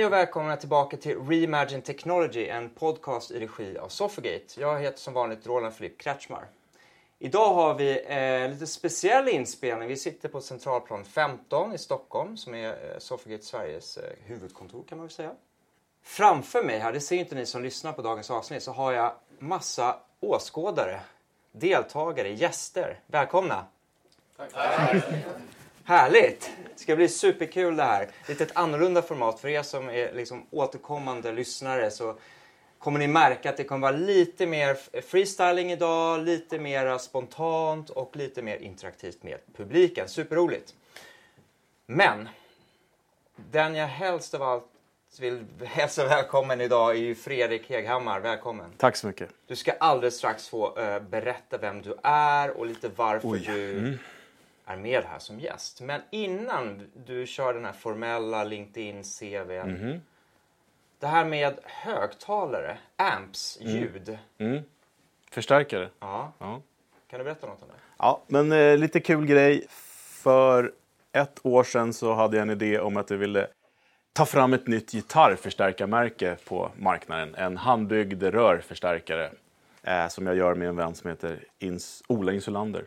Hej och välkomna tillbaka till Reimagine Technology, en podcast i regi av Sofagate. Jag heter som vanligt Roland Filip Kretschmar. Idag har vi en eh, lite speciell inspelning. Vi sitter på Centralplan 15 i Stockholm som är eh, Sofagate Sveriges eh, huvudkontor kan man väl säga. Framför mig här, det ser inte ni som lyssnar på dagens avsnitt, så har jag massa åskådare, deltagare, gäster. Välkomna! Tack. Härligt! Det ska bli superkul det här. Lite ett annorlunda format. För er som är liksom återkommande lyssnare så kommer ni märka att det kommer vara lite mer freestyling idag, lite mer spontant och lite mer interaktivt med publiken. Superroligt! Men den jag helst av allt vill hälsa välkommen idag är Fredrik Heghammar. Välkommen! Tack så mycket! Du ska alldeles strax få uh, berätta vem du är och lite varför Oj. du mm är med här som gäst. Men innan du kör den här formella LinkedIn-CVn. Mm. Det här med högtalare, amps, mm. ljud. Mm. Förstärkare. Ja. ja. Kan du berätta något om det? Ja, men eh, lite kul grej. För ett år sedan så hade jag en idé om att jag ville ta fram ett nytt gitarrförstärkarmärke på marknaden. En handbyggd rörförstärkare eh, som jag gör med en vän som heter Ins Ola Insulander.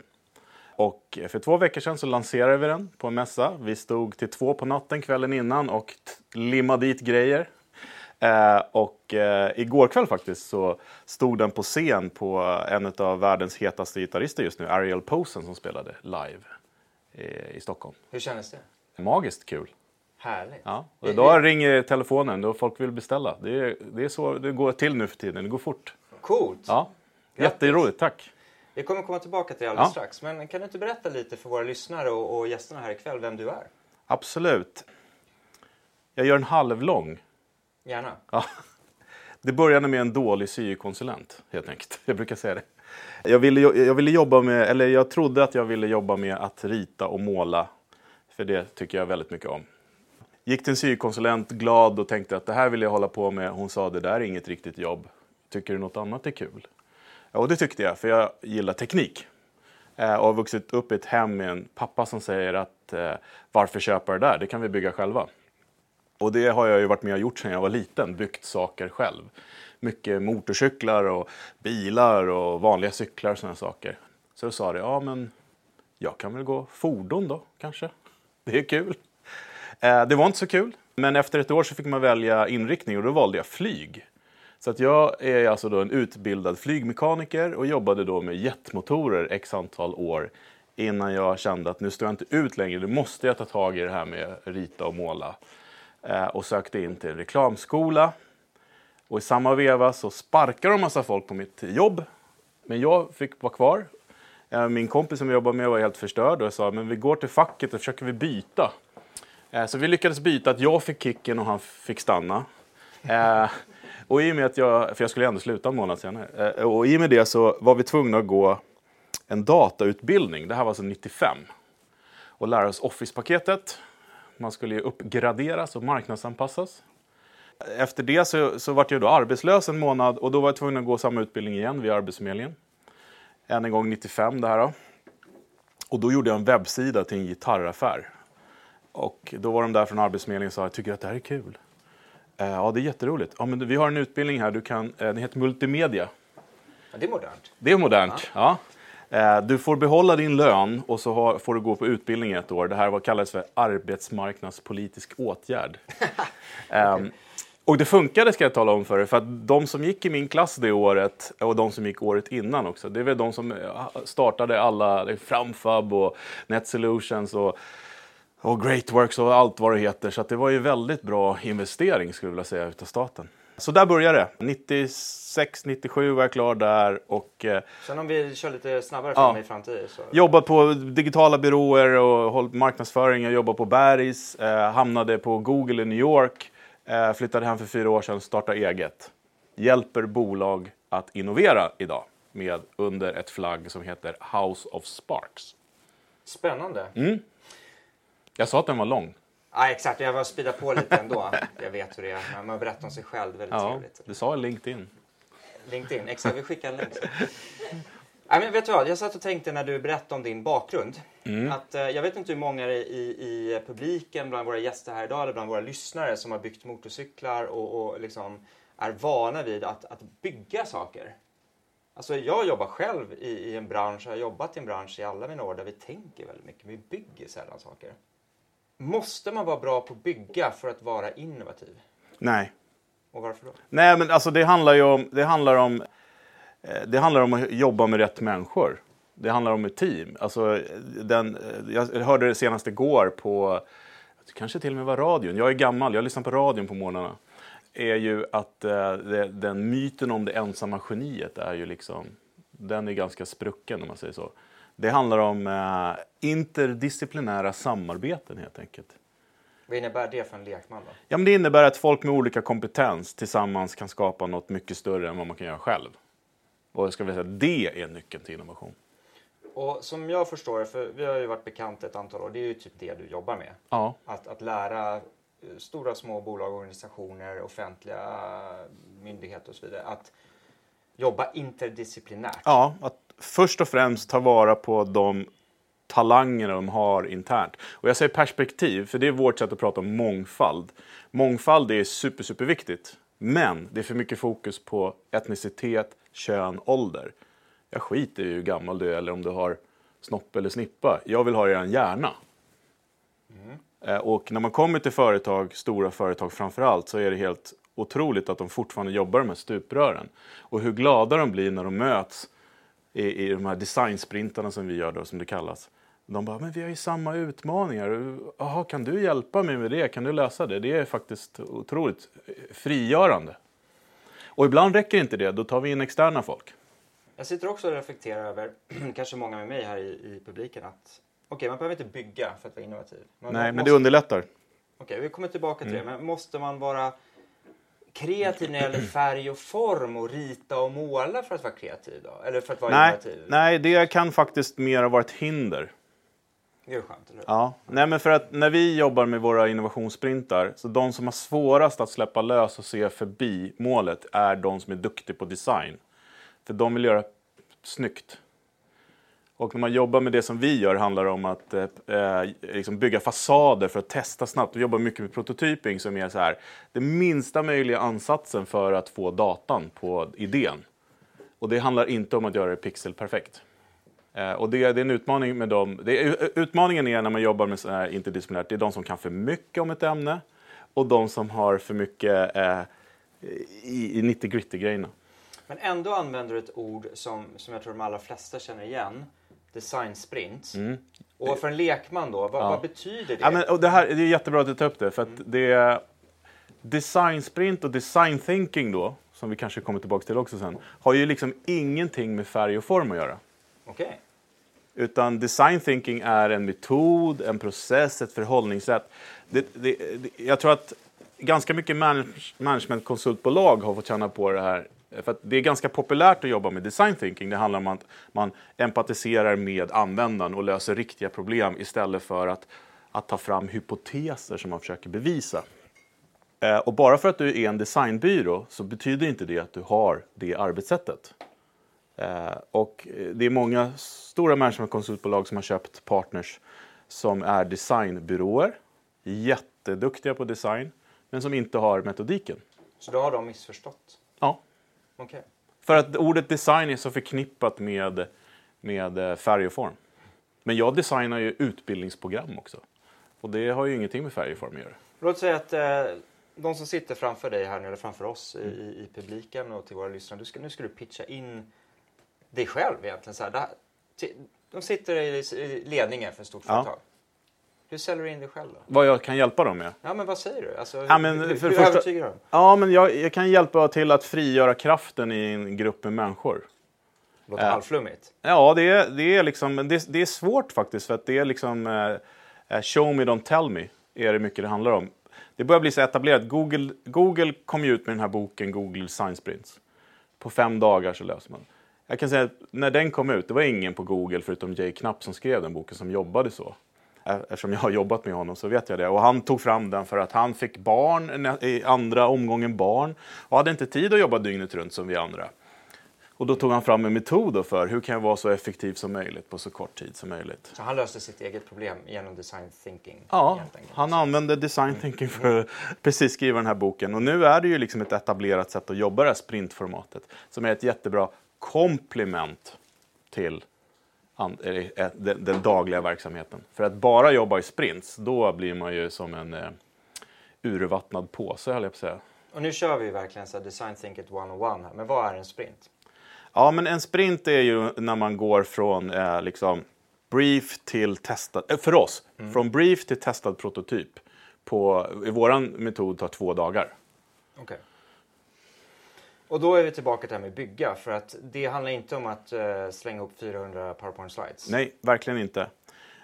Och för två veckor sedan så lanserade vi den på en mässa. Vi stod till två på natten kvällen innan och limmade dit grejer. Eh, och eh, igår kväll faktiskt så stod den på scen på en av världens hetaste gitarrister just nu, Ariel Posen, som spelade live i, i Stockholm. Hur kändes det? Magiskt kul. Härligt. Ja, och idag ringer telefonen då folk vill beställa. Det är, det är så det går till nu för tiden, det går fort. Coolt! Ja, jätteroligt, tack! Vi kommer komma tillbaka till det alldeles ja. strax. Men kan du inte berätta lite för våra lyssnare och, och gästerna här ikväll vem du är? Absolut. Jag gör en halvlång. Gärna. Ja. Det började med en dålig syokonsulent, helt enkelt. Jag brukar säga det. Jag ville, jag ville jobba med, eller jag trodde att jag ville jobba med att rita och måla. För det tycker jag väldigt mycket om. Gick till en syokonsulent glad och tänkte att det här vill jag hålla på med. Hon sa det där är inget riktigt jobb. Tycker du något annat är kul? Och det tyckte jag, för jag gillar teknik. Eh, och har vuxit upp i ett hem med en pappa som säger att eh, varför köpa det där, det kan vi bygga själva. Och det har jag ju varit med och gjort sedan jag var liten, byggt saker själv. Mycket motorcyklar och bilar och vanliga cyklar och sådana saker. Så då sa det, ja men jag kan väl gå fordon då kanske. Det är kul. Eh, det var inte så kul, men efter ett år så fick man välja inriktning och då valde jag flyg. Så att jag är alltså då en utbildad flygmekaniker och jobbade då med jetmotorer x antal år innan jag kände att nu står jag inte ut längre, nu måste jag ta tag i det här med rita och måla. Eh, och sökte in till en reklamskola. Och i samma veva så sparkade de massa folk på mitt jobb. Men jag fick vara kvar. Eh, min kompis som jag jobbade med var helt förstörd och jag sa men vi går till facket och försöker vi byta. Eh, så vi lyckades byta att jag fick kicken och han fick stanna. Eh, och i och med att jag, för jag skulle ändå sluta en månad senare, eh, och i och med det så var vi tvungna att gå en datautbildning, det här var alltså 95, och lära oss Office-paketet. Man skulle ju uppgraderas och marknadsanpassas. Efter det så, så var jag då arbetslös en månad och då var jag tvungen att gå samma utbildning igen vid Arbetsförmedlingen. Än en gång 95 det här då. Och då gjorde jag en webbsida till en gitarraffär. Och då var de där från Arbetsförmedlingen och sa, jag tycker att det här är kul. Eh, ja, det är jätteroligt. Ja, men vi har en utbildning här, du kan, eh, den heter multimedia. Ja, det är modernt. Det är modernt, ja. ja. Eh, du får behålla din lön och så har, får du gå på utbildning ett år. Det här var, kallades för arbetsmarknadspolitisk åtgärd. um, och det funkade ska jag tala om för er, för att de som gick i min klass det året och de som gick året innan också, det är väl de som startade alla, Framfab och Net Solutions och och Greatworks och allt vad det heter. Så det var ju väldigt bra investering skulle jag vilja säga utav staten. Så där började det. 96, 97 var jag klar där. Och, eh, Sen om vi kör lite snabbare fram ja, i framtiden? Så... Jobbat på digitala byråer och hållit marknadsföring. Jag jobbade på Bergs, eh, hamnade på Google i New York. Eh, flyttade hem för fyra år sedan, startade eget. Hjälper bolag att innovera idag med under ett flagg som heter House of Sparks. Spännande. Mm. Jag sa att den var lång. Ja, exakt. Jag var speeda på lite ändå. Jag vet hur det är. Man berättar om sig själv. Väldigt ja, trevligt. Du sa LinkedIn. LinkedIn, exakt. Vi skickar en länk. Nej, men vet du vad? Jag satt och tänkte när du berättade om din bakgrund. Mm. Att, eh, jag vet inte hur många i, i publiken, bland våra gäster här idag eller bland våra lyssnare som har byggt motorcyklar och, och liksom är vana vid att, att bygga saker. Alltså jag jobbar själv i, i en bransch, jag har jobbat i en bransch i alla mina år där vi tänker väldigt mycket, vi bygger sällan saker. Måste man vara bra på att bygga för att vara innovativ? Nej. Och varför då? Nej, men alltså det handlar ju om, det handlar om, eh, det handlar om att jobba med rätt människor. Det handlar om ett team. Alltså, den, eh, jag hörde det senast igår på, kanske till och med var radion. Jag är gammal, jag lyssnar på radion på morgnarna. Är ju att eh, den myten om det ensamma geniet är ju liksom, den är ganska sprucken om man säger så. Det handlar om eh, interdisciplinära samarbeten helt enkelt. Vad innebär det för en lekman då? Ja, men det innebär att folk med olika kompetens tillsammans kan skapa något mycket större än vad man kan göra själv. Och jag ska vilja säga, det är nyckeln till innovation. Och som jag förstår det, för vi har ju varit bekanta ett antal år, det är ju typ det du jobbar med. Ja, Att, att lära eh, stora, små bolag, organisationer, offentliga myndigheter och så vidare att jobba interdisciplinärt. ja att först och främst ta vara på de talanger de har internt. Och jag säger perspektiv, för det är vårt sätt att prata om mångfald. Mångfald är super, superviktigt. Men det är för mycket fokus på etnicitet, kön, ålder. Jag skiter i hur gammal du är eller om du har snopp eller snippa. Jag vill ha er hjärna. Mm. Och när man kommer till företag, stora företag framför allt, så är det helt otroligt att de fortfarande jobbar med stuprören. Och hur glada de blir när de möts i, i de här designsprintarna som vi gör då, som det kallas. De bara, men vi har ju samma utmaningar. Jaha, kan du hjälpa mig med det? Kan du lösa det? Det är faktiskt otroligt frigörande. Och ibland räcker inte det, då tar vi in externa folk. Jag sitter också och reflekterar över, kanske många med mig här i, i publiken, att okej, man behöver inte bygga för att vara innovativ. Man Nej, men måste, det underlättar. Okej, vi kommer tillbaka till Mm. det, men måste man vara kreativ när det gäller färg och form och rita och måla för att vara kreativ då? Eller för att vara Nej, innovativ? nej, det kan faktiskt mer vara ett hinder. Det är skönt, eller hur? Ja, nej men för att när vi jobbar med våra innovationssprintar, så de som har svårast att släppa lös och se förbi målet är de som är duktiga på design. För de vill göra snyggt. Och när man jobbar med det som vi gör handlar det om att eh, eh, liksom bygga fasader för att testa snabbt. Vi jobbar mycket med prototyping som är så här, den minsta möjliga ansatsen för att få datan på idén. Och det handlar inte om att göra det pixelperfekt. Eh, och det, det är en utmaning med dem. Det eh, utmaningen är när man jobbar med så här interdisciplinärt, det är de som kan för mycket om ett ämne och de som har för mycket eh, i, i 90 gritty grejerna Men ändå använder du ett ord som, som jag tror de allra flesta känner igen. Design sprint. Och för en lekman då, vad, vad betyder det? Mm. Ja, men, och det, här, det är jättebra att du tar upp det, för att det är design sprint och design thinking då, som vi kanske kommer tillbaka till också sen, har ju liksom ingenting med färg och form att göra. Okej. Utan design thinking är en metod, en process, ett förhållningssätt. Det, det, det, jag tror att ganska mycket manage, managementkonsultbolag har fått känna på det här. För att det är ganska populärt att jobba med design thinking. Det handlar om att man empatiserar med användaren och löser riktiga problem istället för att, att ta fram hypoteser som man försöker bevisa. Eh, Och bara för att du är en designbyrå så betyder inte det att du har det arbetssättet. Eh, och eh, det är många stora managementkonsultbolag som har köpt partners som är designbyråer, jätteduktiga på design, men som inte har metodiken. Så då har de missförstått? Ja. Okej. För att ordet design är så förknippat med, med eh, färg och form. Men jag designar ju utbildningsprogram också. Och det har ju ingenting med färg och form att göra. Låt säga att eh, de som sitter framför dig här nu, eller framför oss Mm. i, i, publiken och till våra lyssnare. Du ska, nu ska du pitcha in dig själv egentligen. Så här, här, ti- de sitter i, i ledningen för ett stort Ja. företag. Hur säljer du in dig själv då? Vad jag kan hjälpa dem med? Ja, men vad säger du? Alltså, Ja, men hur hur det första- övertygar du dem? Ja, men jag, jag kan hjälpa till att frigöra kraften i en grupp med människor. Låter Ja. halvflummigt. Ja, det är, det är, liksom, det, det är svårt faktiskt för att det är liksom eh, eh, show me, don't tell me är det mycket det handlar om. Det börjar bli så etablerat. Google, Google kom ju ut med den här boken Google Science Sprints. På fem dagar så löser man. Jag kan säga att när den kom ut, det var ingen på Google förutom Jay Knapp som skrev den boken som jobbade så. Eftersom jag har jobbat med honom så vet jag det. Och han tog fram den för att han fick barn, i andra omgången barn, och hade inte tid att jobba dygnet runt som vi andra. Och då tog han fram en metod för hur kan jag vara så effektiv som möjligt på så kort tid som möjligt. Så han löste sitt eget problem genom design thinking? Ja, han använde design thinking för att precis skriva den här boken. Och nu är det ju liksom ett etablerat sätt att jobba det här sprintformatet som är ett jättebra komplement till den, den dagliga verksamheten. För att bara jobba i sprints, då blir man ju som en eh, urvattnad påse, höll jag på att säga. Och nu kör vi verkligen så design thinking one-on-one här. Men vad är en sprint? Ja, men en sprint är ju när man går från eh, liksom brief till testad, eh, för oss, från brief till testad prototyp. På, I våran metod tar två dagar. Okej. Och då är vi tillbaka till det här med bygga. För att det handlar inte om att eh, slänga upp 400 powerpoint slides. Nej, verkligen inte.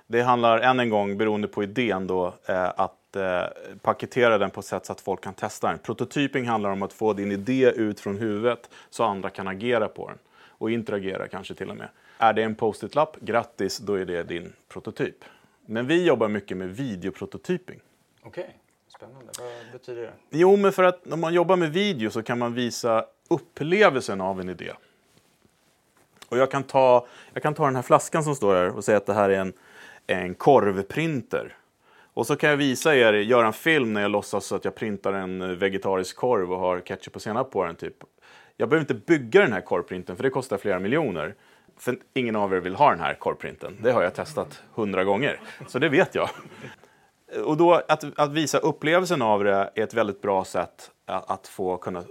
Det handlar än en gång, beroende på idén, då, eh, att eh, paketera den på ett sätt så att folk kan testa den. Prototyping handlar om att få din idé ut från huvudet så andra kan agera på den. Och interagera kanske till och med. Är det en post-it-lapp, grattis, då är det din prototyp. Men vi jobbar mycket med videoprototyping. Okej, spännande. Vad betyder det? Jo, men för att när man jobbar med video så kan man visa upplevelsen av en idé. Och jag kan ta, jag kan ta den här flaskan som står här och säga att det här är en, en korvprinter. Och så kan jag visa er, göra en film när jag låtsas att jag printar en vegetarisk korv och har ketchup och senap på den. Typ. Jag behöver inte bygga den här korvprinten för det kostar flera miljoner. För ingen av er vill ha den här korvprinten. Det har jag testat hundra gånger. Så det vet jag. Och då att, att visa upplevelsen av det är ett väldigt bra sätt att, att få kunna eh,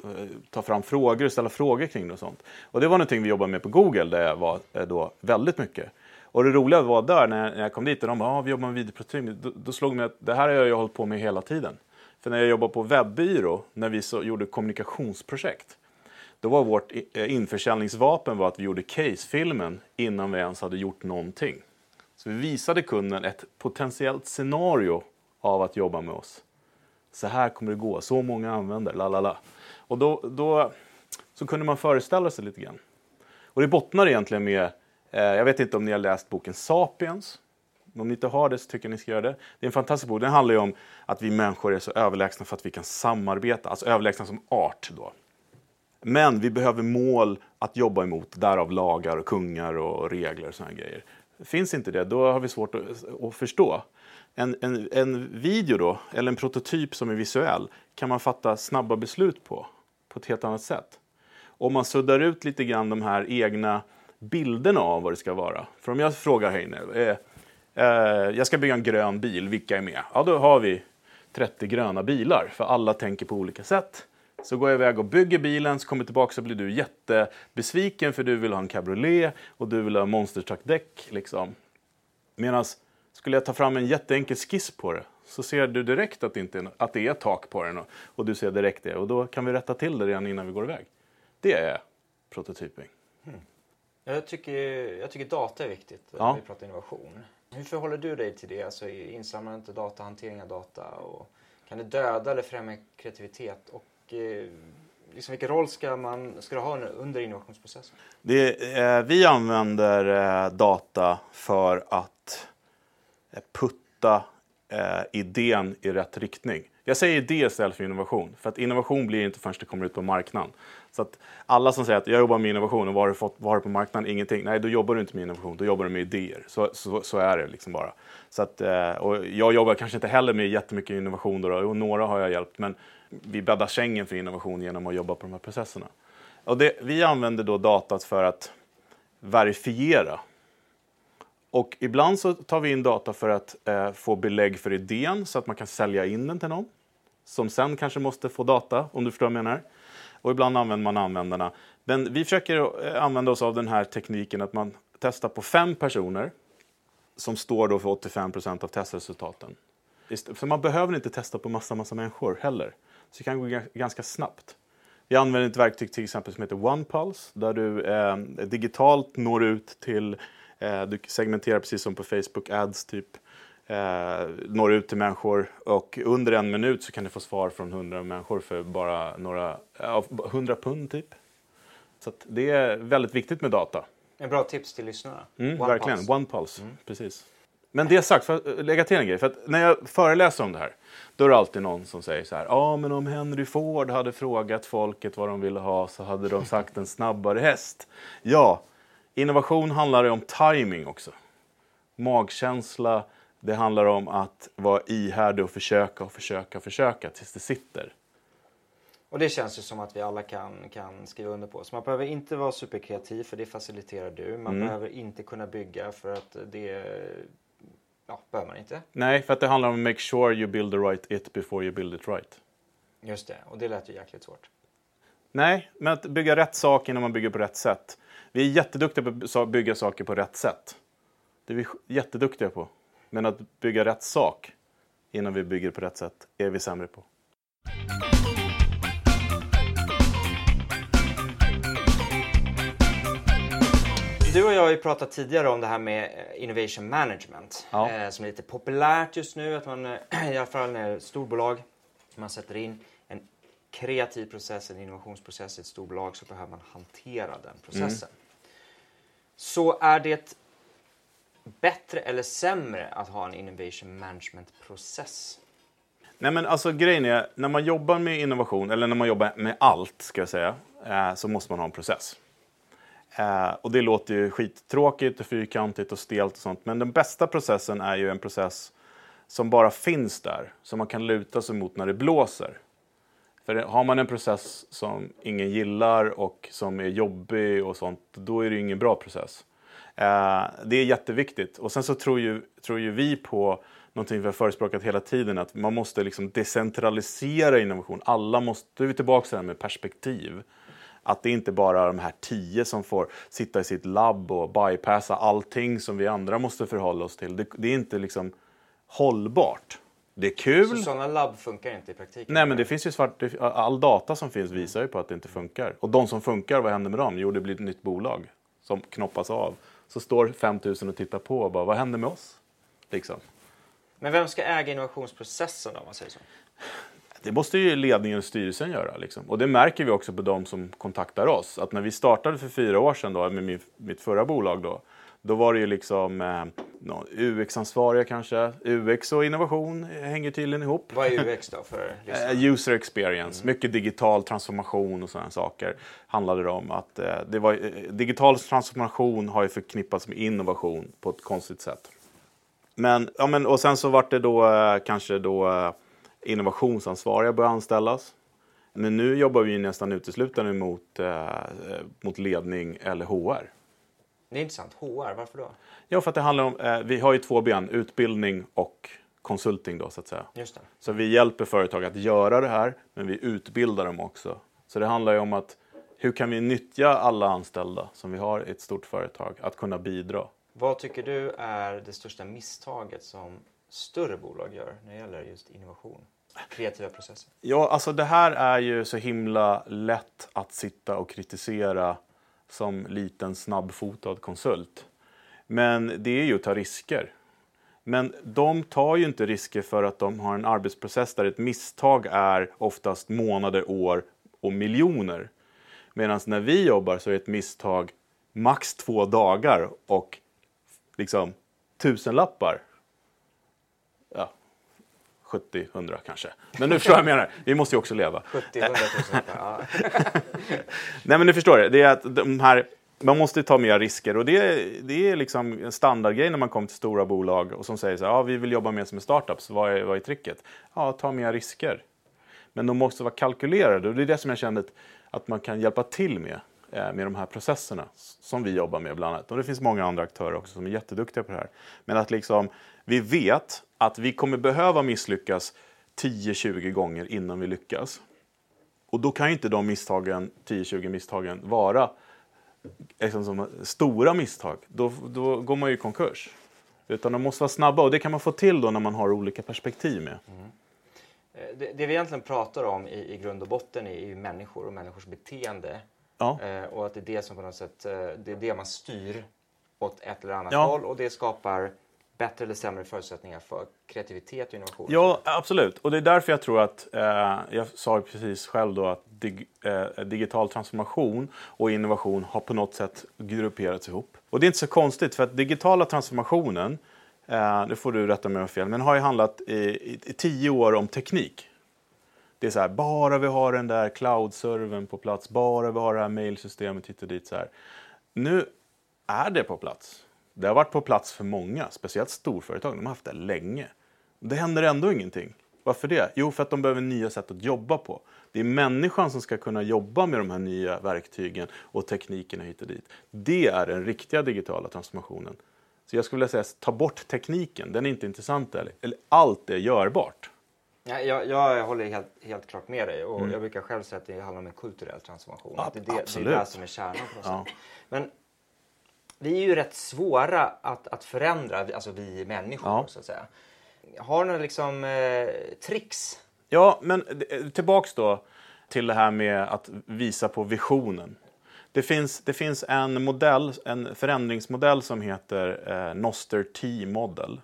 ta fram frågor och ställa frågor kring det och sånt. Och det var någonting vi jobbade med på Google där jag var eh, då väldigt mycket. Och det roliga var där när, jag kom dit och de bara, ah, vi jobbar med videoprototyp. Då, då slog mig att det här har jag ju hållit på med hela tiden. För när jag jobbade på webbyrå, när vi så, gjorde kommunikationsprojekt, då var vårt eh, införsäljningsvapen var att vi gjorde casefilmen innan vi ens hade gjort någonting. Så vi visade kunden ett potentiellt scenario av att jobba med oss. Så här kommer det gå, så många använder, la la la. Och då, då så kunde man föreställa sig lite grann. Och det bottnar egentligen med, eh, jag vet inte om ni har läst boken Sapiens. Om ni inte har det så tycker jag ni ska göra det. Det är en fantastisk bok. Den handlar ju om att vi människor är så överlägsna för att vi kan samarbeta, alltså överlägsna som art då. Men vi behöver mål att jobba emot, därav lagar och kungar och regler och sådana grejer. Finns inte det, då har vi svårt att, att förstå. En, en, en video då, eller en prototyp som är visuell, kan man fatta snabba beslut på, på ett helt annat sätt. Om man suddar ut lite grann de här egna bilderna av vad det ska vara. För om jag frågar Heine, eh, eh, jag ska bygga en grön bil, vilka är med? Ja, då har vi 30 gröna bilar, för alla tänker på olika sätt. Så går jag iväg och bygger bilen, så kommer tillbaka så blir du jättebesviken för du vill ha en cabriolet och du vill ha monster truck däck. Liksom. Medan skulle jag ta fram en jätteenkel skiss på det så ser du direkt att det, inte är, att det är tak på den och, och du ser direkt det och då kan vi rätta till det redan innan vi går iväg. Det är prototyping. Jag tycker, jag tycker data är viktigt Ja. när vi pratar innovation. Hur förhåller du dig till det? Alltså insamlandet av data, hantering av data. Och kan det döda eller främja kreativitet? Och Eh, liksom vilken roll ska man ska du ha under innovationsprocessen? Det, eh, vi använder eh, data för att eh, putta eh, idén i rätt riktning. Jag säger idé istället för innovation, för att innovation blir inte förrän det kommer ut på marknaden. Så att alla som säger att jag jobbar med innovation och vad har du fått vad har du på marknaden? Ingenting. Nej, då jobbar du inte med innovation, då jobbar du med idéer. Så, så, så är det liksom bara. Så att, eh, och jag jobbar kanske inte heller med jättemycket innovation, då, och några har jag hjälpt, men vi bäddar sängen för innovation genom att jobba på de här processerna. Och det, vi använder då datat för att verifiera. Och ibland så tar vi in data för att eh, få belägg för idén så att man kan sälja in den till någon. Som sen kanske måste få data, om du förstår vad jag menar. Och ibland använder man användarna. Men vi försöker eh, använda oss av den här tekniken att man testar på fem personer som står då för 85 procent av testresultaten. Så man behöver inte testa på massa, massa människor heller. Så det kan gå ga- ganska snabbt. Vi använder ett verktyg till exempel som heter OnePulse där du eh, digitalt når ut till, eh, du segmenterar precis som på Facebook Ads typ, eh, når ut till människor och under en minut så kan du få svar från 100 människor för bara några, 100 pund typ. Så det är väldigt viktigt med data. En bra tips till lyssnarna. Mm, One verkligen, Pulse. OnePulse, precis. Men det sagt, för att lägga till en grej. För när jag föreläser om det här, då är det alltid någon som säger så här. Ja, men om Henry Ford hade frågat folket vad de ville ha så hade de sagt en snabbare häst. Ja, innovation handlar ju om timing också. Magkänsla, det handlar om att vara ihärdig och försöka och försöka och försöka tills det sitter. Och det känns ju som att vi alla kan, kan skriva under på. Så man behöver inte vara superkreativ för det faciliterar du. Man Mm. behöver inte kunna bygga för att det ja, behöver man inte. Nej, för att det handlar om make sure you build the right it before you build it right. Just det, och det lät ju jäkligt svårt. Nej, men att bygga rätt sak innan man bygger på rätt sätt. Vi är jätteduktiga på att bygga saker på rätt sätt. Det är vi jätteduktiga på. Men att bygga rätt sak innan vi bygger på rätt sätt är vi sämre på. Du och jag har ju pratat tidigare om det här med eh, innovation management. Ja. Eh, som är lite populärt just nu. Att man, eh, i alla fall när det är storbolag, man sätter in en kreativ process, en innovationsprocess i ett storbolag så behöver man hantera den processen. Så är det bättre eller sämre att ha en innovation management process? Nej, men alltså grejen är, när man jobbar med innovation, eller när man jobbar med allt, ska jag säga, eh, så måste man ha en process. Eh, och det låter ju skittråkigt och fyrkantigt och stelt och sånt, men den bästa processen är ju en process som bara finns där, som man kan luta sig mot när det blåser. För har man en process som ingen gillar och som är jobbig och sånt, då är det ju ingen bra process. Eh, det är jätteviktigt. Och sen så tror ju, tror ju vi på någonting vi har förespråkat hela tiden, att man måste liksom decentralisera innovation. Alla måste, då är vi tillbaka till det här med perspektiv. Att det inte bara är de här tio som får sitta i sitt labb och bypassa allting som vi andra måste förhålla oss till. Det, det är inte liksom hållbart. Det är kul. Så sådana labb funkar inte i praktiken? Nej, men det finns ju svart, all data som finns visar ju på att det inte funkar. Och de som funkar, vad händer med dem? Jo, det blir ett nytt bolag som knoppas av. Så står 5000 och tittar på och bara, vad händer med oss? Liksom. Men vem ska äga innovationsprocessen då, om man säger så? Det måste ju ledningen och styrelsen göra. Liksom. Och det märker vi också på de som kontaktar oss. Att när vi startade för fyra år sedan då, med min, mitt förra bolag då, då var det ju liksom eh, UX-ansvariga kanske. UX och innovation hänger tydligen ihop. Vad är UX då för? Eh, User experience, mycket digital transformation och sådana saker handlade det om. Att, eh, det var, eh, digital transformation har ju förknippats med innovation på ett konstigt sätt. Men, ja, men, och sen så vart det då eh, kanske då eh, innovationsansvariga började anställas. Men nu jobbar vi nästan uteslutande mot, eh, eh, mot ledning eller HR. Det är intressant. HR, varför då? Ja, för att det handlar om, eh, vi har ju två ben, utbildning och konsulting då så att säga. Just det. Så vi hjälper företag att göra det här, men vi utbildar dem också. Så det handlar ju om att hur kan vi nyttja alla anställda som vi har i ett stort företag att kunna bidra? Vad tycker du är det största misstaget som större bolag gör när det gäller just innovation? Kreativa processer. Ja, alltså det här är ju så himla lätt att sitta och kritisera som liten snabbfotad konsult. Men det är ju att ta risker. Men de tar ju inte risker för att de har en arbetsprocess där ett misstag är oftast månader, år och miljoner. Medan när vi jobbar så är ett misstag max två dagar och liksom tusenlappar. Ja, 70-100 kanske. Men nu förstår jag vad jag menar. Vi måste ju också leva. 70 100 000. Ja. Nej men ni förstår det. det är att de här, man måste ta mer risker och det, är- det är liksom en standardgrej när man kommer till stora bolag och som säger så här, ja vi vill jobba mer som startups, vad är, vad är tricket? Ja, ta mer risker. Men de måste vara kalkylerade och det är det som jag kände att, man kan hjälpa till med, eh, med de här processerna som vi jobbar med bland annat. Och det finns många andra aktörer också som är jätteduktiga på det här. Men att liksom, vi vet att vi kommer behöva misslyckas 10-20 gånger innan vi lyckas. Och då kan ju inte de misstagen, 10-20 misstagen, vara liksom som stora misstag. Då, då går man ju i konkurs. Utan de måste vara snabba och det kan man få till då när man har olika perspektiv med. Eh, Det, det vi egentligen pratar om i, i grund och botten är ju människor och människors beteende. Ja. Eh, och att det är det som på något sätt, eh, det är det man styr åt ett eller annat Ja. håll och det skapar bättre eller sämre förutsättningar för kreativitet och innovation. Ja, absolut. Och det är därför jag tror att, eh, jag sa ju precis själv då att dig, eh, digital transformation och innovation har på något sätt grupperats ihop. Och det är inte så konstigt för att digitala transformationen eh, nu får du rätta mig om jag har fel, men har ju handlat i, i, i tio år om teknik. Det är så här, bara vi har den där cloud-servern på plats, bara vi har det här mailsystemet hit och dit. Så här. Nu är det på plats. Det har varit på plats för många, speciellt storföretag. De har haft det länge. Det händer ändå ingenting. Varför det? Jo, för att de behöver nya sätt att jobba på. Det är människan som ska kunna jobba med de här nya verktygen och teknikerna hit och dit. Det är den riktiga digitala transformationen. Så jag skulle vilja säga, ta bort tekniken, den är inte intressant. Eller, allt är görbart. Ja, jag, jag håller helt, helt klart med dig och mm. jag brukar själv säga att det handlar om en kulturell transformation. Ja, det, det, absolut. det är det som är kärnan på Ja. Men vi är ju rätt svåra att, att förändra, alltså vi människor Ja. så att säga. Har du några liksom, eh, tricks? Ja, men eh, tillbaks då till det här med att visa på visionen. Det finns, det finns en modell, en förändringsmodell som heter eh, Noster T-model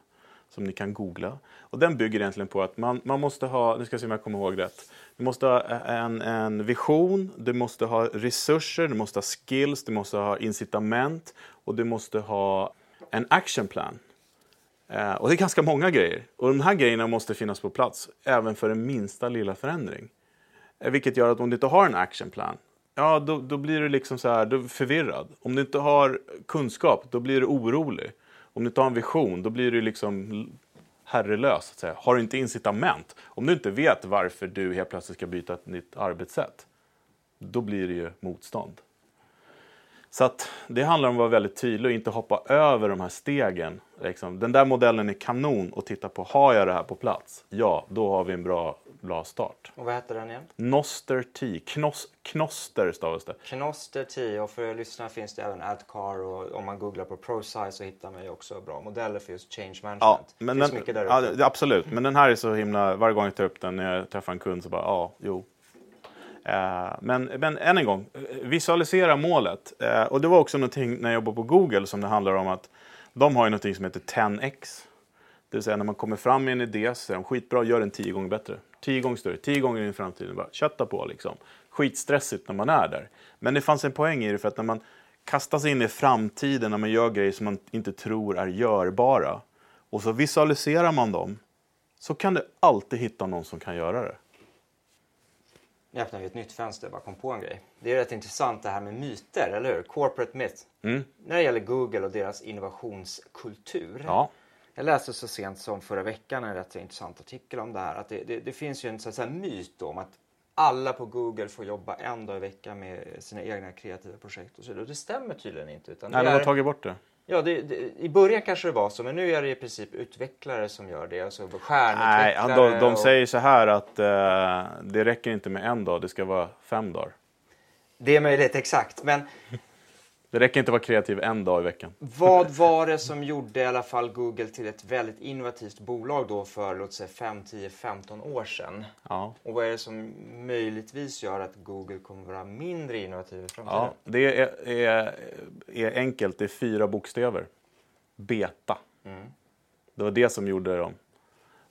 som ni kan googla. Och den bygger egentligen på att man, man måste ha, nu ska jag se om jag kommer ihåg rätt. Du måste ha en, en vision, du måste ha resurser, du måste ha skills, du måste ha incitament och du måste ha en action plan. Eh, och det är ganska många grejer. Och de här grejerna måste finnas på plats även för den minsta lilla förändring. Eh, vilket gör att om du inte har en actionplan, ja då, då blir du liksom så här, du förvirrad. Om du inte har kunskap, då blir du orolig. Om du inte har en vision, då blir du liksom herrelös. Så att säga. Har du inte incitament, om du inte vet varför du helt plötsligt ska byta ett nytt arbetssätt, då blir det ju motstånd. Så att det handlar om att vara väldigt tydlig och inte hoppa över de här stegen. Liksom. Den där modellen är kanon och titta på, har jag det här på plats? Ja, då har vi en bra, bra start. Och vad heter den igen? Noster T, Knos, Knoster stavas det. Knoster 10 och för lyssnarna finns det även AdCar och om man googlar på ProSize så hittar man ju också bra modeller för just change management. Ja, det men finns den, mycket där ja, ute. det- absolut, men den här är så himla, varje gång jag tar upp den när jag träffar en kund så bara, ja, jo. Eh, men, men än en gång, visualisera målet. Eh, och det var också någonting när jag jobbade på Google som det handlar om att de har ju någonting som heter 10x. Det vill säga när man kommer fram med en idé så säger de skitbra, gör den tio gånger bättre. Tio gånger större, tio gånger in i framtiden. Bara kötta på liksom. Skitstressigt när man är där. Men det fanns en poäng i det för att när man kastar sig in i framtiden, när man gör grejer som man inte tror är görbara och så visualiserar man dem så kan du alltid hitta någon som kan göra det. Nu öppnar vi ett nytt fönster, bara kom på en grej. Det är rätt intressant det här med myter, eller hur? Corporate myth. Mm. När det gäller Google och deras innovationskultur. Ja, Jag läste så sent som förra veckan en rätt intressant artikel om det här. Att det, det, det finns ju en så myt om att alla på Google får jobba en dag i veckan med sina egna kreativa projekt och så. Och det stämmer tydligen inte. Utan Nej, de har tagit bort det. ja, det, det, I början kanske det var så, men nu är det i princip utvecklare som gör det. Alltså Nej, de, de och- säger så här att eh, det räcker inte med en dag, det ska vara fem dagar. Det är möjligt, exakt. Men Det räcker inte att vara kreativ en dag i veckan. Vad var det som gjorde i alla fall Google till ett väldigt innovativt bolag då för låt säga 5, 10, 15 år sedan? Ja. Och vad är det som möjligtvis gör att Google kommer vara mindre innovativ i framtiden? Ja, det är, är, är enkelt, det är fyra bokstäver. Beta. Det var det som gjorde dem.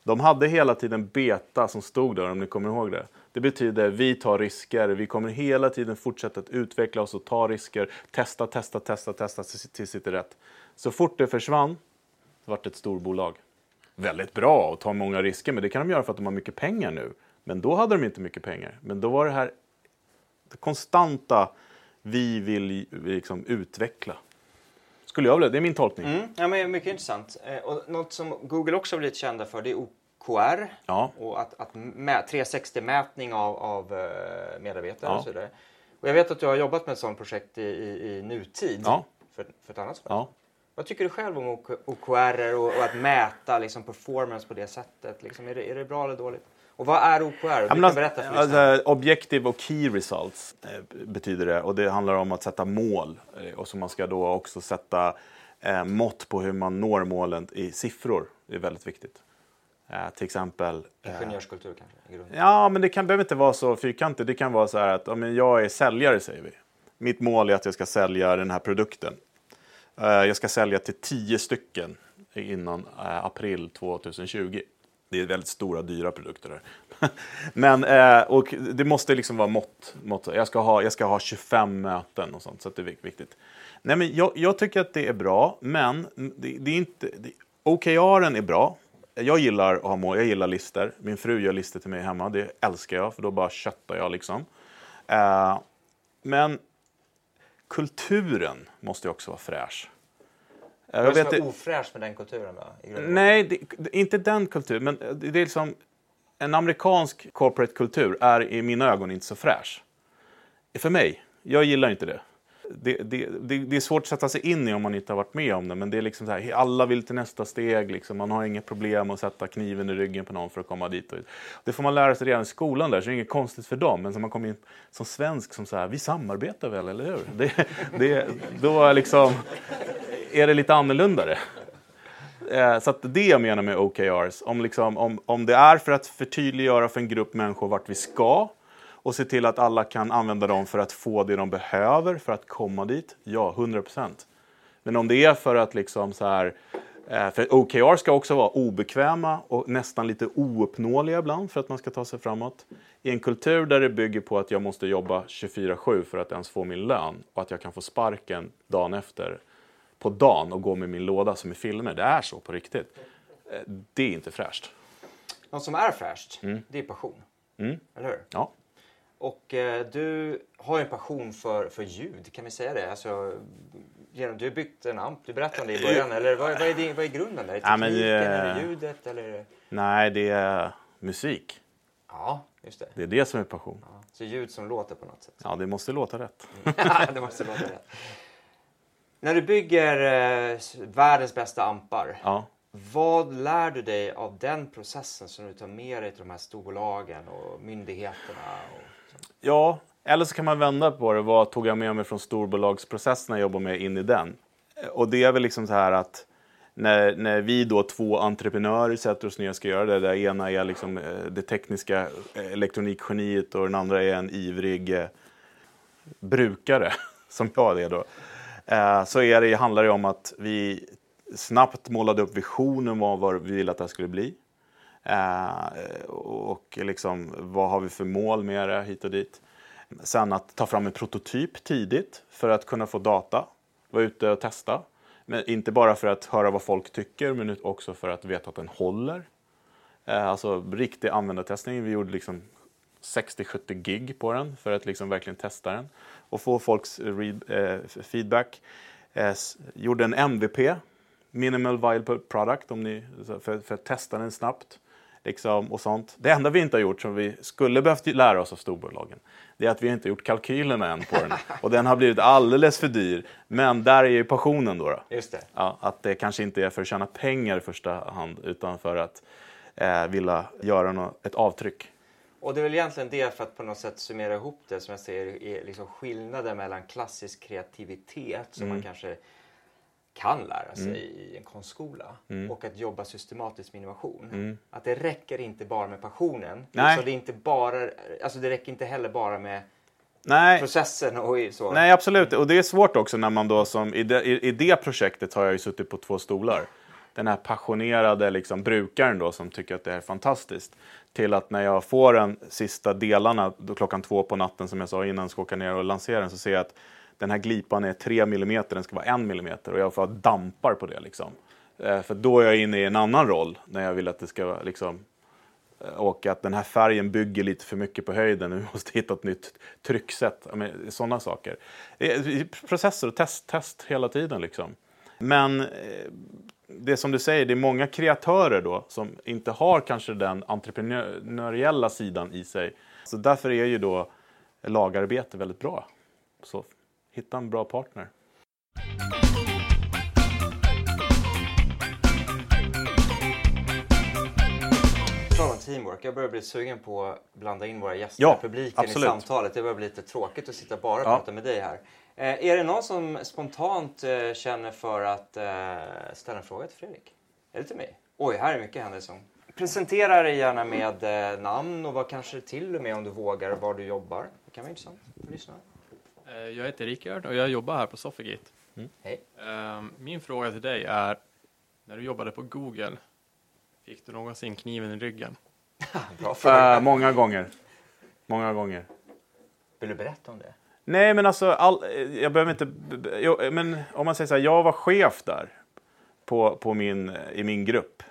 De hade hela tiden beta som stod där, om ni kommer ihåg det. Det betyder vi tar risker, vi kommer hela tiden fortsätta att utveckla oss och ta risker, testa, testa, testa, testa tills det sitter rätt. Så fort det försvann, så vart det ett storbolag. Väldigt bra att ta många risker, men det kan de göra för att de har mycket pengar nu. Men då hade de inte mycket pengar. Men då var det här det konstanta, vi vill liksom utveckla. Skulle jag vilja, det är min tolkning. Mm, ja, men mycket intressant. Eh, och något som Google också har blivit kända för det är OKR. Ja. Och att, att mä, 360-mätning av, av eh, medarbetare Ja. och så vidare. Och jag vet att du har jobbat med ett sådant projekt i, i, i nutid. Ja. För, för ett annat Ja. Vad tycker du själv om OK OKR och, och att mäta liksom, performance på det sättet? Liksom, är, det, är det bra eller dåligt? Och vad är OKR? Du kan alltså, berätta för alltså, objective och key results eh, betyder det. Och det handlar om att sätta mål. Eh, och så man ska då också sätta eh, mått på hur man når målen i siffror. Det är väldigt viktigt. Eh, till exempel... eh, Ingenjörskultur kanske? Ja, men det kan, behöver inte vara så fyrkantigt. Det kan vara så här att men jag är säljare, säger vi. Mitt mål är att jag ska sälja den här produkten. Eh, jag ska sälja till 10 stycken innan eh, april 2020. Det är väldigt stora, dyra produkter. Där. men, eh, och det måste liksom vara mått. mått. Jag, ska ha, jag ska ha 25 möten och sånt, så att det är viktigt. Nej, men jag, jag tycker att det är bra, men det, det är inte... Det, OKR är bra. Jag gillar att ha mål, jag gillar listor. Min fru gör listor till mig hemma, det älskar jag för då bara köttar jag liksom. Eh, men kulturen måste ju också vara fräsch. Vad är det som är ofräscht med den kulturen då? Nej, det, inte den kulturen, men det är liksom en amerikansk corporate kultur är i mina ögon inte så fräsch. För mig, jag gillar inte det det, det, det, det, är svårt att sätta sig in i om man inte har varit med om det. Men det är liksom så här, alla vill till nästa steg. Liksom. Man har inget problem att sätta kniven i ryggen på någon för att komma dit. Och, Det får man lära sig redan i skolan där, så det är inget konstigt för dem. Men som man kommer in som svensk som så här, vi samarbetar väl, eller hur? Det, det, då liksom, är det lite annorlunda. det. Eh, så att det jag menar med OKRs. Om, liksom, om, om det är för att förtydliggöra för en grupp människor vart vi ska och se till att alla kan använda dem för att få det de behöver för att komma dit? Ja, 100%. Men om det är för att liksom så här, eh, för OKR ska också vara obekväma och nästan lite ouppnåeliga ibland för att man ska ta sig framåt. I en kultur där det bygger på att jag måste jobba 24-7 för att ens få min lön och att jag kan få sparken dagen efter på dagen och gå med min låda som i filmer. Det är så på riktigt. Eh, det är inte fräscht. Något som är fräscht, mm. det är passion. Mm. Eller hur? Ja. Och eh, du har ju en passion för, för ljud, kan vi säga det? Alltså, du har byggt en amp, du berättade om det i början. Eller vad, vad, är, det, vad är grunden där? Är tekniken, ja, men, är det ljudet eller? Nej, det är musik. Ja, just det. Det är det som är passion. Ja, så ljud som låter på något sätt? Ja, det måste låta rätt. det måste låta rätt. När du bygger eh, världens bästa ampar, ja. Vad lär du dig av den processen som du tar med dig till de här storbolagen och myndigheterna? Och Ja, eller så kan man vända på det. Vad tog jag med mig från storbolagsprocessen jag jobbar med in i den? Eh, och det är väl liksom så här att när, när vi då två entreprenörer sätter oss ner och ska göra det, där ena är liksom eh, det tekniska eh, elektronikgeniet och den andra är en ivrig eh, brukare, som jag är då, så är det, handlar det om att vi snabbt målade upp visionen om vad vi ville att det skulle bli. Eh, och liksom, vad har vi för mål med det hit och dit. Sen att ta fram en prototyp tidigt för att kunna få data, vara ute och testa. Men inte bara för att höra vad folk tycker, men också för att veta att den håller. Eh, alltså riktig användartestning. Vi gjorde liksom 60-70 gig på den för att liksom verkligen testa den och få folks read, eh, feedback. Eh, gjorde en MVP, minimal viable product, om ni, för, för att testa den snabbt. Liksom, och sånt. Det enda vi inte har gjort som vi skulle behövt lära oss av storbolagen, det är att vi inte gjort kalkylerna än på den. Och den har blivit alldeles för dyr. Men där är ju passionen då. då. Just det. Ja, att det kanske inte är för att tjäna pengar i första hand, utan för att eh, vilja göra något, ett avtryck. Och det är väl egentligen det, för att på något sätt summera ihop det, som jag ser är liksom skillnaden mellan klassisk kreativitet, som mm. man kanske kan lära sig mm. i en konstskola mm. och att jobba systematiskt med innovation. Mm. Att det räcker inte bara med passionen. Nej. Så det, är inte bara, alltså det räcker inte heller bara med Nej. processen och så. Nej, absolut. Och det är svårt också när man då som i det, i, det projektet har jag ju suttit på två stolar. Den här passionerade liksom, brukaren då som tycker att det är fantastiskt. Till att när jag får den sista delarna klockan två på natten som jag sa innan ska åka ner och lansera den så ser jag att den här glipan är 3 mm, den ska vara 1 mm och jag får dampar på det. Liksom. Eh, för då är jag inne i en annan roll när jag vill att det ska liksom, eh, och att den här färgen bygger lite för mycket på höjden. Vi måste hitta ett nytt trycksätt. Sådana saker. Processer och test, test hela tiden. Liksom. Men eh, det som du säger, det är många kreatörer då som inte har kanske den entreprenöriella sidan i sig. Så därför är ju då lagarbete väldigt bra. Så hitta en bra partner. Teamwork. Jag börjar bli sugen på att blanda in våra gäster ja, publiken absolut. i samtalet. Det börjar bli lite tråkigt att sitta bara och ja. prata med dig här. Eh, är det någon som spontant eh, känner för att eh, ställa en fråga till Fredrik? Eller till mig? Oj, här är mycket händelser. Presentera dig gärna med eh, namn och vad kanske till och med om du vågar var du jobbar. Det kan vara intressant för lyssnarna. Eh, jag heter Rickard och jag jobbar här på Sofigate. Mm. Hej. Ehm, min fråga till dig är, när du jobbade på Google, fick du någonsin kniven i ryggen? Bra fråga. Uh, många gånger. Många gånger. Vill du berätta om det? Nej, men alltså, all, jag behöver inte... Jag, men om man säger så här, jag var chef där. på, på min, i min grupp.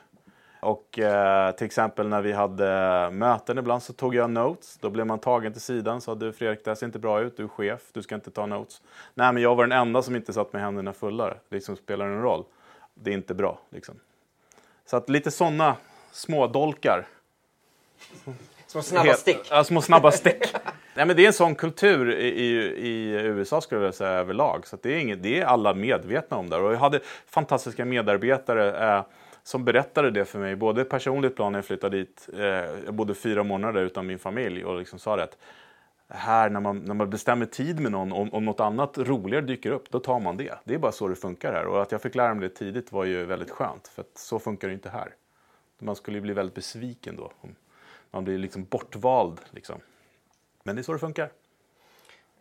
Och eh, till exempel när vi hade möten ibland så tog jag notes. Då blev man tagen till sidan sa du Fredrik, det här ser inte bra ut, du är chef, du ska inte ta notes. Nej, men jag var den enda som inte satt med händerna fulla. Liksom spelar en roll. Det är inte bra. Liksom. Så att lite sådana små dolkar. Små snabba stick. Ja, små snabba stick. Nej, men det är en sån kultur i, i, i USA skulle jag vilja säga överlag. Så det, är inget, det är alla medvetna om där. Och jag hade fantastiska medarbetare eh, som berättade det för mig, både personligt plan när jag flyttade dit. Eh, jag bodde fyra månader utan min familj och liksom sa det att här när man, när man bestämmer tid med någon, om, om något annat roligare dyker upp, då tar man det. Det är bara så det funkar här. Och att jag fick lära mig det tidigt var ju väldigt skönt, för att så funkar det inte här. Man skulle ju bli väldigt besviken då. Om man blir liksom bortvald. Liksom. Men det är så det funkar.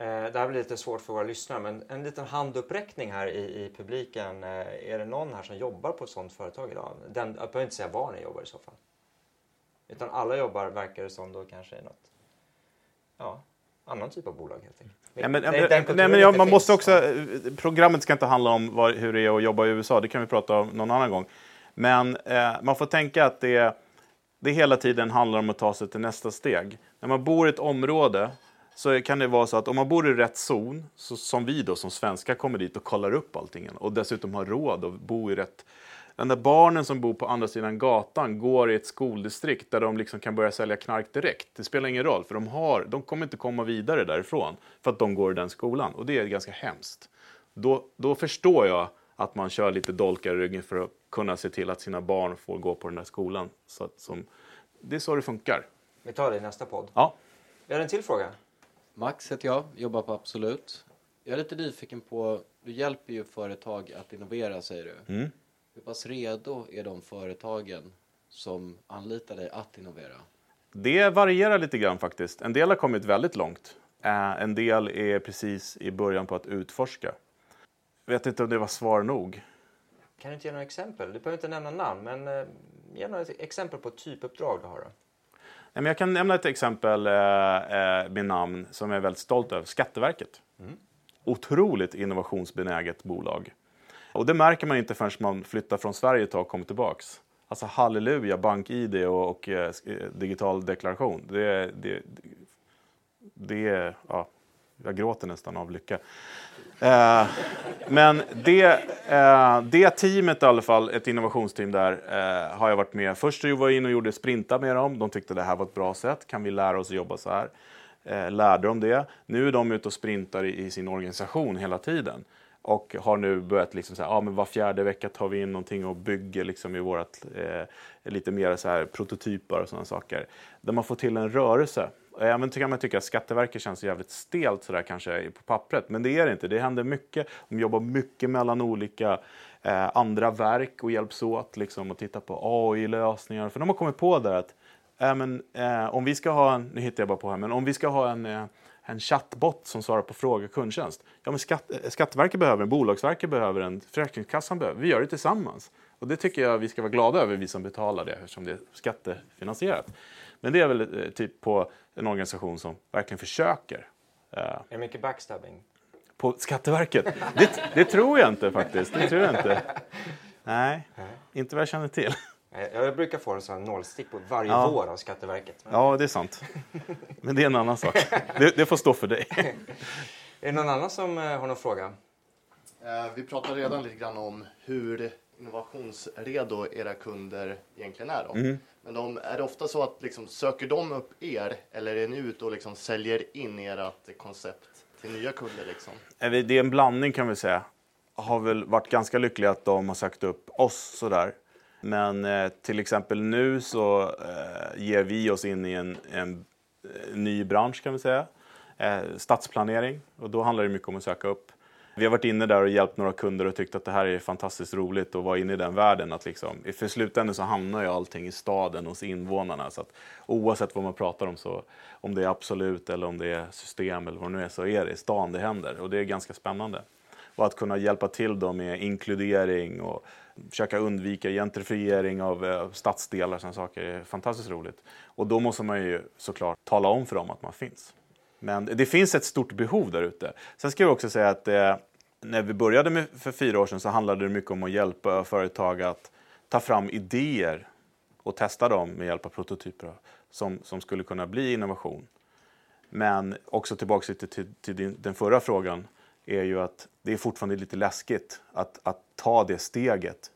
Eh, det här blir lite svårt för våra lyssnare, men en liten handuppräckning här i, i publiken. Eh, är det någon här som jobbar på ett sådant företag idag? Den, jag behöver inte säga var ni jobbar i så fall. Utan alla jobbar, verkar det som, då kanske i något ja, annan typ av bolag helt enkelt. Nej, men, nej, kulturen men ja, man måste också, programmet ska inte handla om vad, hur det är att jobba i USA, det kan vi prata om någon annan gång. Men eh, man får tänka att det, det hela tiden handlar om att ta sig till nästa steg. När man bor i ett område så kan det vara så att om man bor i rätt zon, så, som vi då som svenskar kommer dit och kollar upp allting och dessutom har råd att bo i rätt den där barnen som bor på andra sidan gatan går i ett skoldistrikt där de liksom kan börja sälja knark direkt. Det spelar ingen roll, för de, har, de kommer inte komma vidare därifrån för att de går i den skolan. Och det är ganska hemskt. Då, då förstår jag att man kör lite dolkar i ryggen för att kunna se till att sina barn får gå på den där skolan. Så att, som, det är så det funkar. Vi tar det i nästa podd. Ja. Vi har en till fråga. Max heter jag, jobbar på Absolut. Jag är lite nyfiken på, du hjälper ju företag att innovera säger du. Mm. Hur pass redo är de företagen som anlitar dig att innovera? Det varierar lite grann faktiskt. En del har kommit väldigt långt. Eh, en del är precis i början på att utforska. Jag vet inte om det var svar nog. Kan du inte ge några exempel? Du behöver inte nämna namn, men eh, ge några exempel på typuppdrag du har. Då. Men jag kan nämna ett exempel eh, eh, med namn som jag är väldigt stolt över. Skatteverket. Otroligt innovationsbenäget bolag. Och det märker man inte förrän man flyttar från Sverige ett tag och kommer tillbaks. Alltså halleluja, bank-id och, och eh, digital deklaration. Det, det, det, ja, jag gråter nästan av lycka. Eh, men det, eh, det teamet i alla fall, ett innovationsteam där, eh, har jag varit med. Först var jag in och gjorde sprinta med dem. De tyckte det här var ett bra sätt. Kan vi lära oss att jobba så här? Eh, lärde dem det. Nu är de ute och sprintar i, i sin organisation hela tiden. Och har nu börjat liksom så här, ja, men var fjärde vecka tar vi in någonting och bygger liksom i vårat, eh, lite mer så här prototyper och sådana saker. Där man får till en rörelse. Även kan man tycka att Skatteverket känns jävligt stelt sådär kanske på pappret, men det är det inte. Det händer mycket. De jobbar mycket mellan olika eh, andra verk och hjälps åt liksom, och tittar på AI-lösningar. För de har kommit på där att äh, men, eh, om vi ska ha en, nu hittar jag bara på här, men om vi ska ha en eh, en chattbot som svarar på frågor kundtjänst. Ja, men skatt, eh, Skatteverket behöver en, Bolagsverket behöver en, Försäkringskassan behöver Vi gör det tillsammans. Och det tycker jag vi ska vara glada över, vi som betalar det, eftersom det är skattefinansierat. Men det är väl eh, typ på en organisation som verkligen försöker. eh, Är det mycket backstabbing? på Skatteverket? Det, det tror jag inte faktiskt. Det tror jag inte. Nej, inte vad jag känner till. Jag brukar få en sån nålstick på varje Ja. vår av Skatteverket. Men Ja, det är sant. Men det är en annan sak. Det, det får stå för dig. Är det någon annan som eh, har någon fråga? Vi pratade redan lite grann om hur innovationsredo era kunder egentligen är. Då. Mm. Men de, är det ofta så att liksom, söker de upp er eller är ni ute och liksom säljer in ert koncept till nya kunder? Liksom? Det är en blandning kan vi säga. Har väl varit ganska lyckliga att de har sagt upp oss sådär. Men eh, till exempel nu så eh, ger vi oss in i en, en eh, ny bransch kan vi säga. Eh, stadsplanering. Och då handlar det mycket om att söka upp. Vi har varit inne där och hjälpt några kunder och tyckt att det här är fantastiskt roligt att vara inne i den världen. Att liksom, för i slutändan så hamnar ju allting i staden hos invånarna. Så att oavsett vad man pratar om, så, om det är absolut eller om det är system eller vad det nu är, så är det i stan det händer. Och det är ganska spännande. Och att kunna hjälpa till då med inkludering och försöka undvika gentrifiering av eh, stadsdelar och sådana saker är fantastiskt roligt. Och då måste man ju såklart tala om för dem att man finns. Men det finns ett stort behov där ute. Sen ska jag också säga att eh, när vi började med, för fyra år sedan så handlade det mycket om att hjälpa företag att ta fram idéer och testa dem med hjälp av prototyper som, som skulle kunna bli innovation. Men också tillbaka till, till, till din, den förra frågan är ju att det är fortfarande lite läskigt att, att ta det steget.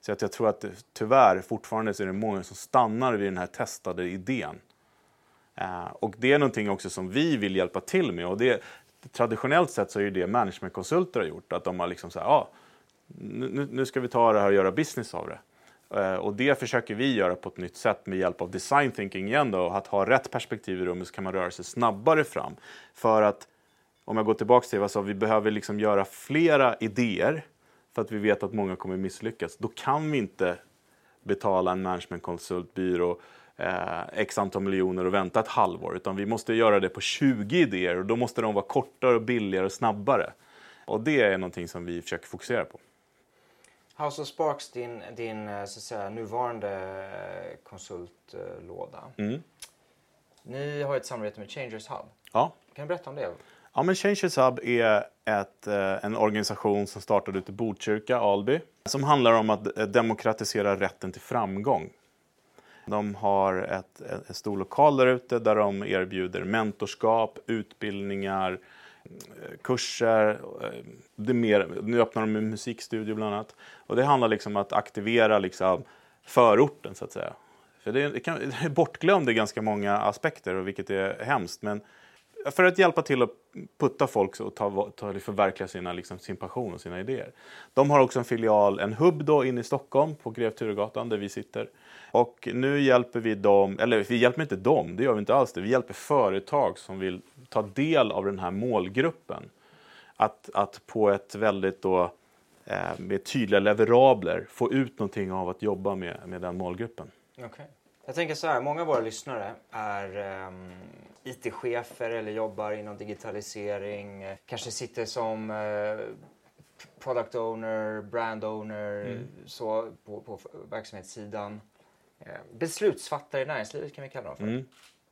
Så att jag tror att eh, tyvärr fortfarande så är det många som stannar vid den här testade idén. Eh, och det är någonting också som vi vill hjälpa till med. Och det, traditionellt sett så är det managementkonsulter har gjort. Att de har liksom sagt, ah, nu, nu ska vi ta det här och göra business av det. Eh, och det försöker vi göra på ett nytt sätt med hjälp av design thinking igen då. Att ha rätt perspektiv i rummet så kan man röra sig snabbare fram. För att, om jag går tillbaka till vad jag sa, vi behöver liksom göra flera idéer för att vi vet att många kommer misslyckas. Då kan vi inte betala en managementkonsultbyrå eh, x antal miljoner och vänta ett halvår. Utan vi måste göra det på 20 idéer och då måste de vara kortare, billigare och snabbare. Och det är någonting som vi försöker fokusera på. House of Sparks, din, din eh, så att säga, nuvarande eh, konsultlåda. Mm. Ni har ett samarbete med Changers Hub. Ja. Kan du berätta om det? Ja, men Changes Hub är ett, eh, en organisation som startade ute i Botkyrka, Alby, som handlar om att demokratisera rätten till framgång. De har ett, ett, en stor lokal där ute där de erbjuder mentorskap, utbildningar, eh, kurser. Eh, det mer, nu öppnar de en musikstudio bland annat. Och det handlar liksom om att aktivera liksom förorten så att säga. För det är, det, kan, det är bortglömd i ganska många aspekter, och vilket är hemskt. Men för att hjälpa till att putta folk och ta, ta, liksom förverkliga sina, liksom, sin passion och sina idéer. De har också en filial, en hubb då inne i Stockholm på Grev Turegatan där vi sitter. Och nu hjälper vi dem, eller vi hjälper inte dem, det gör vi inte alls det. Vi hjälper företag som vill ta del av den här målgruppen. Att, att på ett väldigt då, eh, med tydliga leverabler få ut någonting av att jobba med, med den målgruppen. Okay. Jag tänker så här, många av våra lyssnare är um, IT-chefer eller jobbar inom digitalisering, kanske sitter som uh, product owner, brand owner, mm. så på, på verksamhetssidan. Uh, beslutsfattare i näringslivet kan vi kalla dem för. Mm.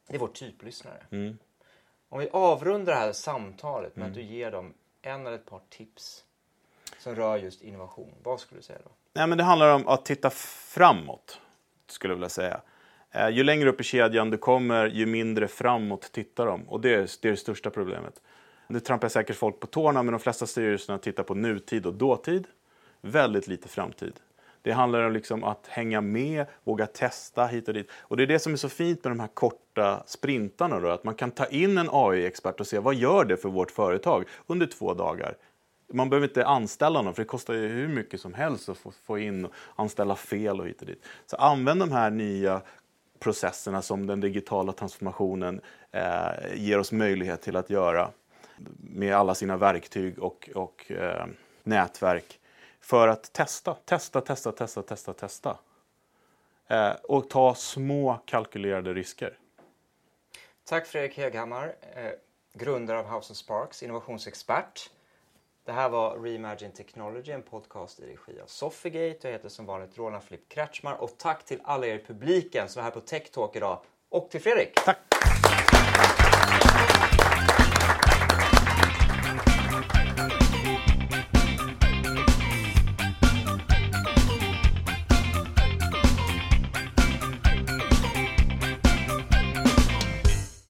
Det är vår typlyssnare. Mm. Om vi avrundar det här samtalet med att du ger dem en eller ett par tips som rör just innovation, vad skulle du säga då? Nej, men det handlar om att titta framåt, skulle jag vilja säga. Eh, ju längre upp i kedjan du kommer, ju mindre framåt tittar de. Och det är det, är det största problemet. Nu trampar jag säkert folk på tårna, men de flesta styrelserna tittar på nutid och dåtid. Väldigt lite framtid. Det handlar om liksom att hänga med, våga testa hit och dit. Och det är det som är så fint med de här korta sprintarna. Då, att man kan ta in en AI-expert och se vad gör det för vårt företag under två dagar. Man behöver inte anställa någon, för det kostar ju hur mycket som helst att få, få in och anställa fel och hit och dit. Så använd de här nya processerna som den digitala transformationen eh, ger oss möjlighet till att göra med alla sina verktyg och, och eh, nätverk för att testa, testa, testa, testa, testa, testa. Eh, och ta små kalkylerade risker. Tack Fredrik Höghammar, eh, grundare av House of Sparks, innovationsexpert. Det här var Reimagine Technology, en podcast i regi av Sofigate. Jag heter som vanligt Roland Flipp Kretschmar och tack till alla er i publiken som är här på Tech Talk idag och till Fredrik. Tack!